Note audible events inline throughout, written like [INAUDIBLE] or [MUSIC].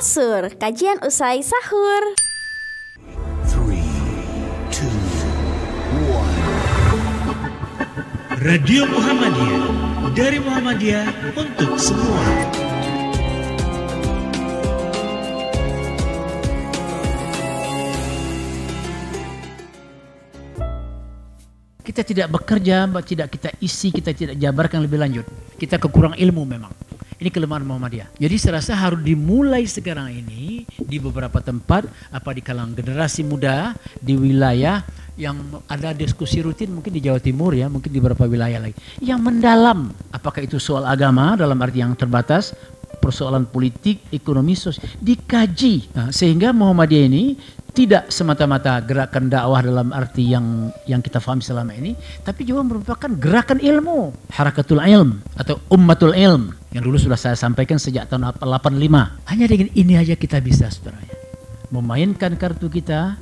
Asur, kajian usai sahur. Three, two, one. Radio Muhammadiyah dari Muhammadiyah untuk semua. Kita tidak bekerja, tidak kita isi, kita tidak jabarkan lebih lanjut. Kita kekurang ilmu memang. Ini kelemahan Muhammadiyah. Jadi saya rasa harus dimulai sekarang ini di beberapa tempat, apa di kalangan generasi muda di wilayah yang ada diskusi rutin mungkin di Jawa Timur ya, mungkin di beberapa wilayah lagi. Yang mendalam, apakah itu soal agama dalam arti yang terbatas, persoalan politik, ekonomi, sosial, dikaji. Nah, sehingga Muhammadiyah ini tidak semata-mata gerakan dakwah dalam arti yang yang kita pahami selama ini, tapi juga merupakan gerakan ilmu, harakatul ilm atau ummatul ilm yang dulu sudah saya sampaikan sejak tahun 85. Hanya dengan ini aja kita bisa sebenarnya memainkan kartu kita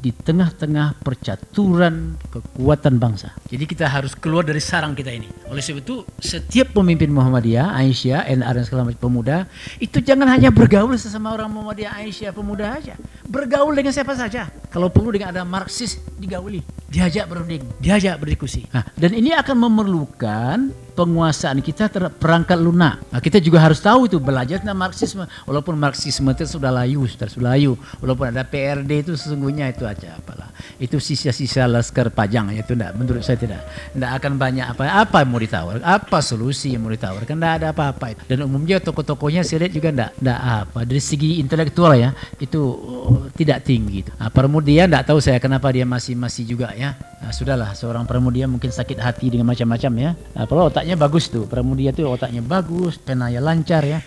di tengah-tengah percaturan kekuatan bangsa. Jadi kita harus keluar dari sarang kita ini. Oleh sebab itu, setiap pemimpin Muhammadiyah, Aisyah, NR dan segala macam pemuda, itu jangan hanya bergaul sesama orang Muhammadiyah, Aisyah, pemuda aja. Bergaul dengan siapa saja. Kalau perlu dengan ada Marxis, digauli. Diajak berunding, diajak berdiskusi. Nah, dan ini akan memerlukan penguasaan kita terhadap perangkat lunak. Nah, kita juga harus tahu itu belajar tentang Marxisme. Walaupun Marxisme itu sudah layu, sudah, layu. Walaupun ada PRD itu sesungguhnya itu aja apalah. Itu sisa-sisa laskar pajang itu enggak menurut saya tidak. Enggak akan banyak apa apa yang mau ditawar. Apa solusi yang mau ditawarkan? Enggak ada apa-apa. Dan umumnya tokoh-tokohnya saya lihat juga enggak enggak apa. Dari segi intelektual ya itu oh, tidak tinggi itu. Nah, Permudia enggak tahu saya kenapa dia masih masih juga ya. Nah, sudahlah seorang Pramudia mungkin sakit hati dengan macam-macam ya. Nah, kalau otaknya bagus tuh, Pramudia tuh otaknya bagus, penanya lancar ya.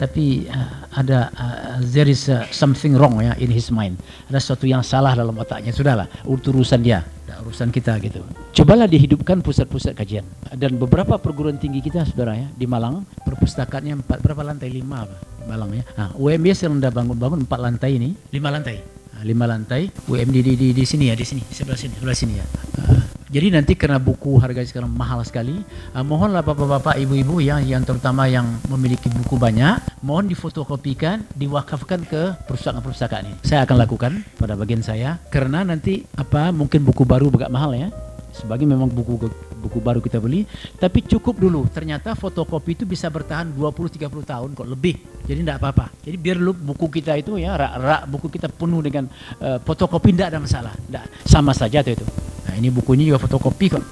Tapi uh, ada uh, there is uh, something wrong ya in his mind. Ada sesuatu yang salah dalam otaknya. Sudahlah, urusan dia, urusan kita gitu. Cobalah dihidupkan pusat-pusat kajian. Dan beberapa perguruan tinggi kita saudara ya di Malang perpustakaannya empat berapa lantai lima apa Malang ya. Nah, UMB yang sudah bangun-bangun empat lantai ini, lima lantai lima lantai UMD di, di, di sini ya di sini sebelah sini sebelah sini ya uh, jadi nanti karena buku harga sekarang mahal sekali uh, mohonlah bapak-bapak ibu-ibu yang yang terutama yang memiliki buku banyak mohon difotokopikan diwakafkan ke perpustakaan-perpustakaan ini. Saya akan lakukan pada bagian saya karena nanti apa mungkin buku baru agak mahal ya. Sebagai memang buku buku baru kita beli tapi cukup dulu. Ternyata fotokopi itu bisa bertahan 20 30 tahun kok lebih. Jadi tidak apa-apa. Jadi biar lu buku kita itu ya rak, rak buku kita penuh dengan uh, fotokopi tidak ada masalah. Tidak sama saja tuh itu nah ini bukunya juga fotokopi kok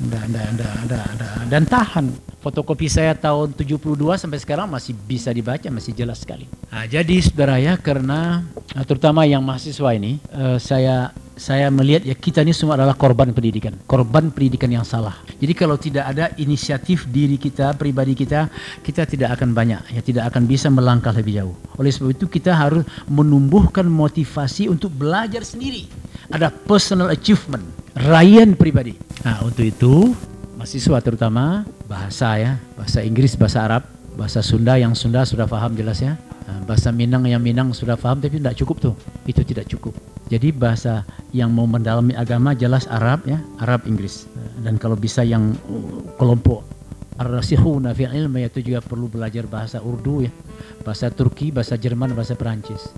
Nggak, nggak, nggak, nggak, nggak. dan tahan fotokopi saya tahun 72 sampai sekarang masih bisa dibaca masih jelas sekali nah, jadi saudara ya karena terutama yang mahasiswa ini uh, saya saya melihat ya kita ini semua adalah korban pendidikan, korban pendidikan yang salah. Jadi kalau tidak ada inisiatif diri kita, pribadi kita, kita tidak akan banyak, ya tidak akan bisa melangkah lebih jauh. Oleh sebab itu kita harus menumbuhkan motivasi untuk belajar sendiri. Ada personal achievement, raihan pribadi. Nah untuk itu mahasiswa terutama bahasa ya, bahasa Inggris, bahasa Arab, bahasa Sunda yang Sunda sudah paham jelas ya. bahasa Minang yang Minang sudah paham tapi tidak cukup tuh. Itu tidak cukup. Jadi bahasa yang mau mendalami agama jelas Arab ya, Arab Inggris. Dan kalau bisa yang kelompok Ar-Rasikhuna fil ilmi itu juga perlu belajar bahasa Urdu ya, bahasa Turki, bahasa Jerman, bahasa Perancis.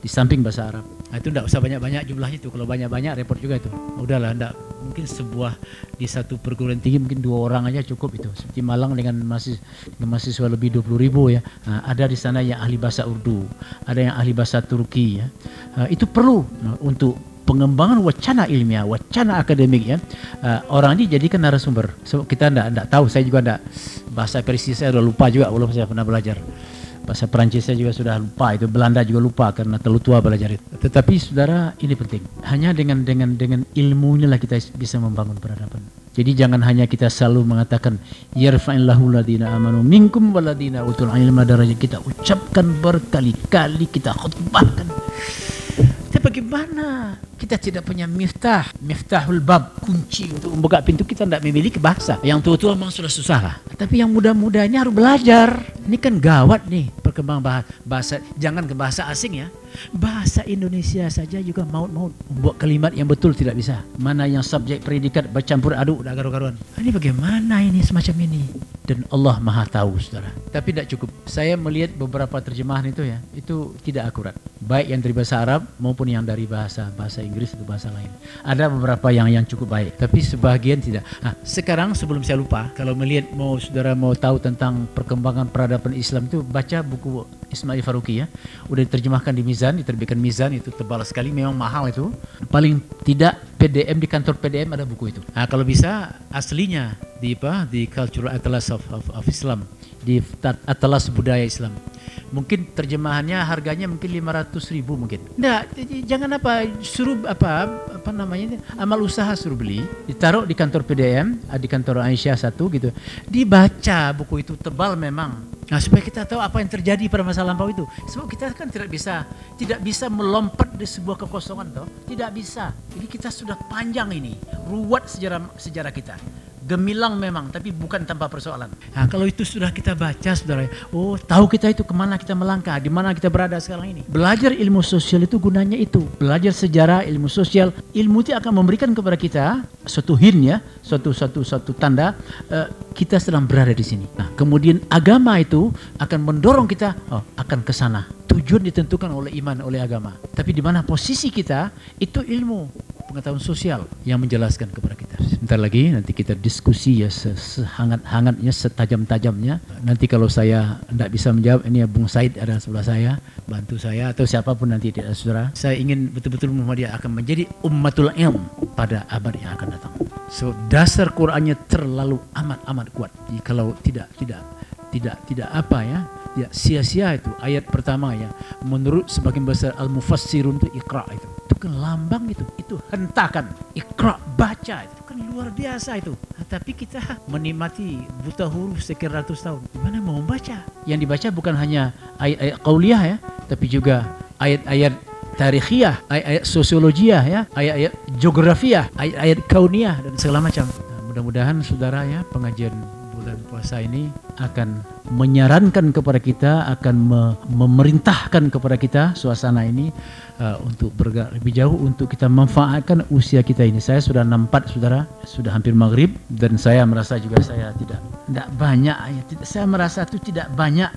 Di samping bahasa Arab. Nah, itu tidak usah banyak-banyak jumlahnya itu. Kalau banyak-banyak repot juga itu. Udahlah, enggak mungkin sebuah di satu perguruan tinggi mungkin dua orang aja cukup itu. Seperti Malang dengan mahasiswa, dengan mahasiswa lebih 20 ribu ya. Nah, ada di sana yang ahli bahasa Urdu, ada yang ahli bahasa Turki ya. Nah, itu perlu nah, untuk pengembangan wacana ilmiah, wacana akademik ya. Uh, orang ini jadikan narasumber. So, kita enggak, enggak tahu, saya juga enggak bahasa Persia saya udah lupa juga belum saya pernah belajar. Bahasa Perancis saya juga sudah lupa, itu Belanda juga lupa karena terlalu tua belajar itu. Tetapi saudara ini penting. Hanya dengan dengan dengan ilmu inilah kita bisa membangun peradaban. Jadi jangan hanya kita selalu mengatakan yarfa'illahu ladina amanu minkum waladina utul ilma darajat kita ucapkan berkali-kali kita khutbahkan. Tapi bagaimana kita tidak punya miftah, miftahul bab, kunci untuk membuka pintu kita tidak memiliki bahasa. Yang tua-tua memang sudah susah lah. Tapi yang muda-muda ini harus belajar. Ini kan gawat nih perkembangan bahasa, bahasa jangan ke bahasa asing ya. Bahasa Indonesia saja juga maut-maut. Membuat kalimat yang betul tidak bisa. Mana yang subjek predikat bercampur aduk, udah garu-garuan. Ini bagaimana ini semacam ini? dan Allah Maha tahu saudara. Tapi tidak cukup. Saya melihat beberapa terjemahan itu ya, itu tidak akurat. Baik yang dari bahasa Arab maupun yang dari bahasa bahasa Inggris atau bahasa lain. Ada beberapa yang yang cukup baik, tapi sebagian tidak. Nah, sekarang sebelum saya lupa, kalau melihat mau saudara mau tahu tentang perkembangan peradaban Islam itu baca buku Ismail Faruqi ya. Udah diterjemahkan di Mizan, diterbitkan Mizan itu tebal sekali, memang mahal itu. Paling tidak PDM di kantor PDM ada buku itu. Nah, kalau bisa aslinya di apa di Cultural Atlas of, of, of Islam di Atlas Budaya Islam. Mungkin terjemahannya harganya mungkin 500 ribu mungkin. Enggak, jangan apa suruh apa apa namanya amal usaha suruh beli, ditaruh di kantor PDM, di kantor Aisyah satu gitu. Dibaca buku itu tebal memang. Nah, supaya kita tahu apa yang terjadi pada masa lampau itu. Sebab kita kan tidak bisa tidak bisa melompat di sebuah kekosongan toh. Tidak bisa. Jadi kita sudah panjang ini, ruwet sejarah sejarah kita gemilang memang, tapi bukan tanpa persoalan. Nah, kalau itu sudah kita baca, saudara, oh tahu kita itu ke mana kita melangkah, di mana kita berada sekarang ini. Belajar ilmu sosial itu gunanya itu. Belajar sejarah, ilmu sosial, ilmu itu akan memberikan kepada kita suatu hint ya, suatu suatu suatu tanda uh, kita sedang berada di sini. Nah, kemudian agama itu akan mendorong kita oh, akan ke sana. Tujuan ditentukan oleh iman, oleh agama. Tapi di mana posisi kita itu ilmu pengetahuan sosial yang menjelaskan kepada kita. Sebentar lagi nanti kita diskusi ya sehangat-hangatnya, setajam-tajamnya. Nanti kalau saya tidak bisa menjawab, ini ya Bung Said ada sebelah saya, bantu saya atau siapa pun nanti tidak saudara. Saya ingin betul-betul Muhammadiyah akan menjadi ummatul ilm pada abad yang akan datang. So dasar Qur'annya terlalu amat-amat kuat. Jadi kalau tidak tidak tidak tidak apa ya ya sia-sia itu ayat pertama ya. Menurut sebagian besar al-mufassirun itu ikra itu. Itu kan lambang itu. Itu hentakan. Ikra baca itu. Kan luar biasa itu. Tapi kita menikmati buta huruf sekian ratus tahun. Gimana mau membaca? Yang dibaca bukan hanya ayat-ayat qauliyah ya tapi juga ayat-ayat tarikhiyah, ayat-ayat sosiologiah ya, ayat-ayat geografiah, ayat-ayat kauniyah dan segala macam. Nah, mudah-mudahan saudara ya pengajian bulan puasa ini akan menyarankan kepada kita, akan me memerintahkan kepada kita suasana ini uh, untuk bergerak lebih jauh untuk kita manfaatkan usia kita ini. Saya sudah nampak saudara, sudah hampir maghrib dan saya merasa juga saya tidak tidak banyak ya, saya merasa itu tidak banyak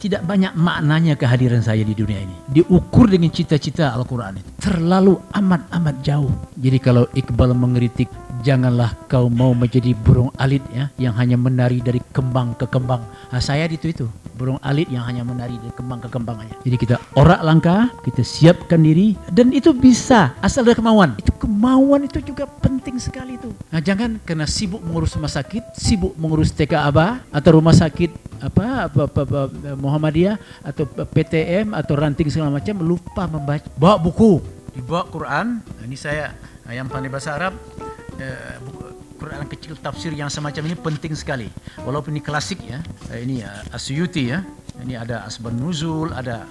tidak banyak maknanya kehadiran saya di dunia ini. Diukur dengan cita-cita Al-Qur'an itu terlalu amat amat jauh. Jadi kalau Iqbal mengkritik janganlah kau mau menjadi burung alit ya yang hanya menari dari kembang ke kembang. Nah, saya itu itu burung alit yang hanya menari dari kembang ke kembang aja. Jadi kita orak langkah, kita siapkan diri dan itu bisa asal dari kemauan. Itu kemauan itu juga penting sekali itu. Nah, jangan karena sibuk mengurus rumah sakit, sibuk mengurus TK Aba atau rumah sakit apa, apa, apa, apa Muhammadiyah atau PTM atau ranting segala macam lupa membaca. Bawa buku, dibawa Quran. Nah, ini saya yang pandai bahasa Arab uh, Quran kecil tafsir yang semacam ini penting sekali. Walaupun ini klasik ya, uh, ini uh, Asyuti ya, ini ada Asban Nuzul, ada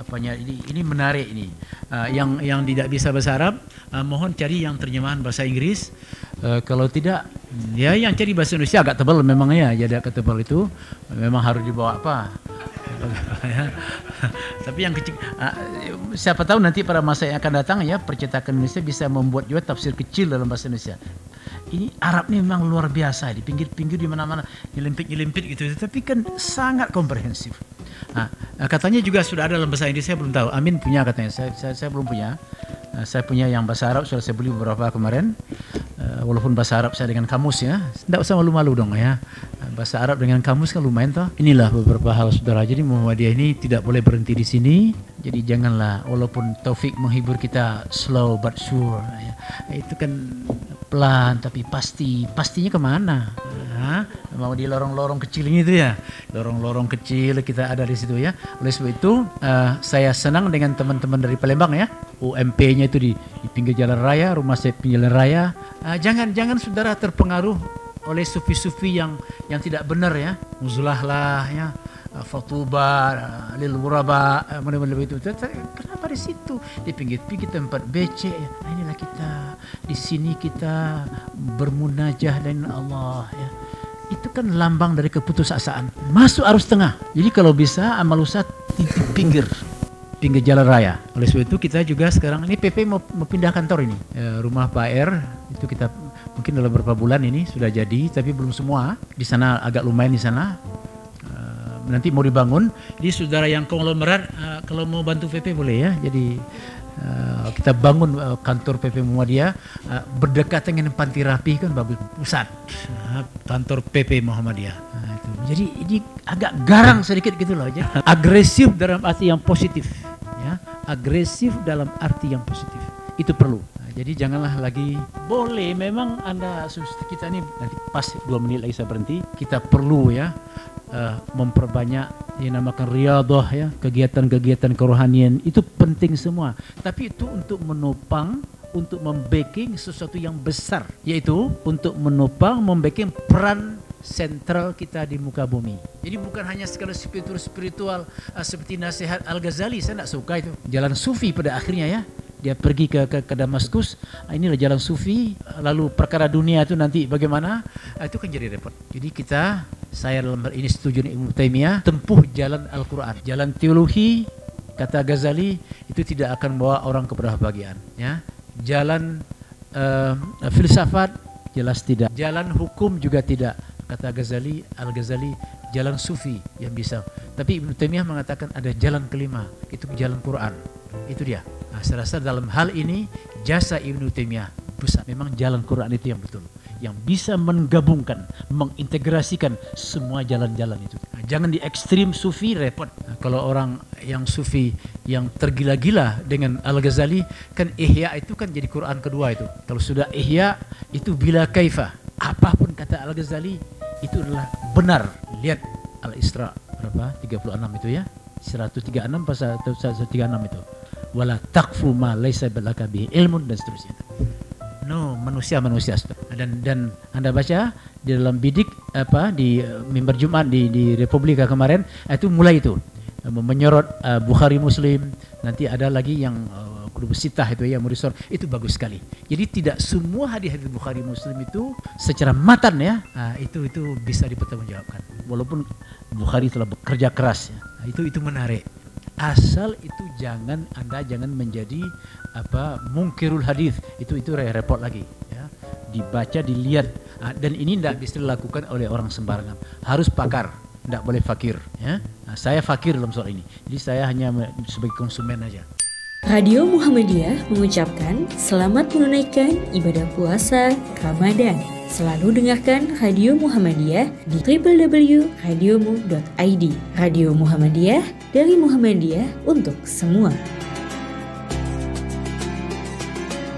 apanya ini ini menarik ini. Uh, yang yang tidak bisa bahasa Arab, uh, mohon cari yang terjemahan bahasa Inggris. Uh, kalau tidak, ya yang cari bahasa Indonesia agak tebal memang ya, jadi agak tebal itu memang harus dibawa apa? [LAUGHS] Tapi yang kecil, uh, siapa tahu nanti pada masa yang akan datang ya percetakan Indonesia bisa membuat juga tafsir kecil dalam bahasa Indonesia. Ini Arab ini memang luar biasa di pinggir-pinggir di mana-mana nyelimpit-nyelimpit gitu, tapi kan sangat komprehensif. Nah, katanya juga sudah ada dalam bahasa Inggris saya belum tahu. Amin punya katanya, saya saya, saya belum punya. Nah, saya punya yang bahasa Arab sudah saya beli beberapa kemarin. Uh, walaupun bahasa Arab saya dengan kamus ya, tidak usah malu-malu dong ya bahasa Arab dengan kamus kan lumayan toh. Inilah beberapa hal saudara. Jadi Muhammadiyah ini tidak boleh berhenti di sini. Jadi janganlah walaupun Taufik menghibur kita slow but sure. Ya. Itu kan pelan tapi pasti. Pastinya ke mana? Hah? Mau di lorong-lorong kecil ini itu ya. Lorong-lorong kecil kita ada di situ ya. Oleh sebab itu uh, saya senang dengan teman-teman dari Palembang ya. UMP-nya itu di, di pinggir jalan raya, rumah saya pinggir jalan raya. Uh, jangan jangan saudara terpengaruh oleh sufi-sufi yang yang tidak benar ya. Muzulah lah ya. Fatuba lil wuraba mana-mana itu kenapa di situ? Di pinggir-pinggir tempat becek ya. Nah, inilah kita. Di sini kita bermunajah dengan Allah ya. Itu kan lambang dari keputusasaan. Masuk arus tengah. Jadi kalau bisa amal usaha di pinggir pinggir jalan raya. Oleh sebab itu kita juga sekarang ini PP mau, mau pindah kantor ini. Ya, rumah Pak R itu kita mungkin dalam beberapa bulan ini sudah jadi tapi belum semua. Di sana agak lumayan di sana. Eh, nanti mau dibangun. Jadi saudara yang konglomerat eh, kalau mau bantu PP boleh ya. Jadi eh, kita bangun eh, kantor PP Muhammadiyah eh, berdekatan dengan panti rapi kan bagus pusat. Eh, kantor PP Muhammadiyah. Nah, itu. jadi ini agak garang sedikit gitu loh aja. [LAUGHS] Agresif dalam arti yang positif. Ya. Agresif dalam arti yang positif. Itu perlu jadi janganlah lagi boleh memang anda kita ini nanti pas dua menit lagi saya berhenti kita perlu ya eh, memperbanyak yang namakan riadah ya kegiatan-kegiatan kerohanian itu penting semua tapi itu untuk menopang untuk membacking sesuatu yang besar yaitu untuk menopang membacking peran sentral kita di muka bumi. Jadi bukan hanya sekadar spiritual spiritual uh, seperti nasihat Al Ghazali saya tidak suka itu. Jalan sufi pada akhirnya ya. Dia pergi ke ke, ke Damaskus. Ah, inilah jalan sufi. Lalu perkara dunia itu nanti bagaimana? Ah, itu kan jadi repot. Jadi kita saya dalam ini setuju dengan Ibnu Taimiyah tempuh jalan Al-Qur'an. Jalan teologi kata Ghazali itu tidak akan membawa orang kepada kebahagiaan ya. Jalan eh, filsafat jelas tidak. Jalan hukum juga tidak. Kata Ghazali, Al-Ghazali jalan sufi yang bisa. Tapi Ibnu Taimiyah mengatakan ada jalan kelima, itu jalan Quran. Itu dia. Nah, saya rasa dalam hal ini jasa Ibnu Taimiyah besar. Memang jalan Quran itu yang betul yang bisa menggabungkan, mengintegrasikan semua jalan-jalan itu. Nah, jangan di ekstrim sufi repot. Nah, kalau orang yang sufi yang tergila-gila dengan Al-Ghazali kan Ihya itu kan jadi Quran kedua itu. Kalau sudah Ihya itu bila kaifa. Apa pun kata Al-Ghazali itu adalah benar. Lihat Al-Isra berapa? 36 itu ya. 136 pasal 136 itu. Wala taqfu ma laisa balaka bihi ilmun dan seterusnya. No, manusia-manusia dan dan Anda baca di dalam bidik apa di uh, mimbar Jumat di di Republika kemarin itu mulai itu menyorot uh, Bukhari Muslim nanti ada lagi yang uh, Kutub Sitah itu yang Murisor itu bagus sekali. Jadi tidak semua hadis-hadis Bukhari Muslim itu secara matan ya uh, itu itu bisa dipertanggungjawabkan. Walaupun Bukhari telah bekerja keras ya. Nah, itu itu menarik asal itu jangan anda jangan menjadi apa mungkirul hadis. Itu itu repot lagi ya. Dibaca dilihat. Ah, dan ini tidak bisa dilakukan oleh orang sembarangan. Harus pakar tidak boleh fakir ya. Nah, saya fakir dalam soal ini. Jadi saya hanya sebagai konsumen aja. Radio Muhammadiyah mengucapkan selamat menunaikan ibadah puasa Ramadan. Selalu dengarkan Radio Muhammadiyah di www.radiomu.id. Radio Muhammadiyah dari Muhammadiyah untuk semua.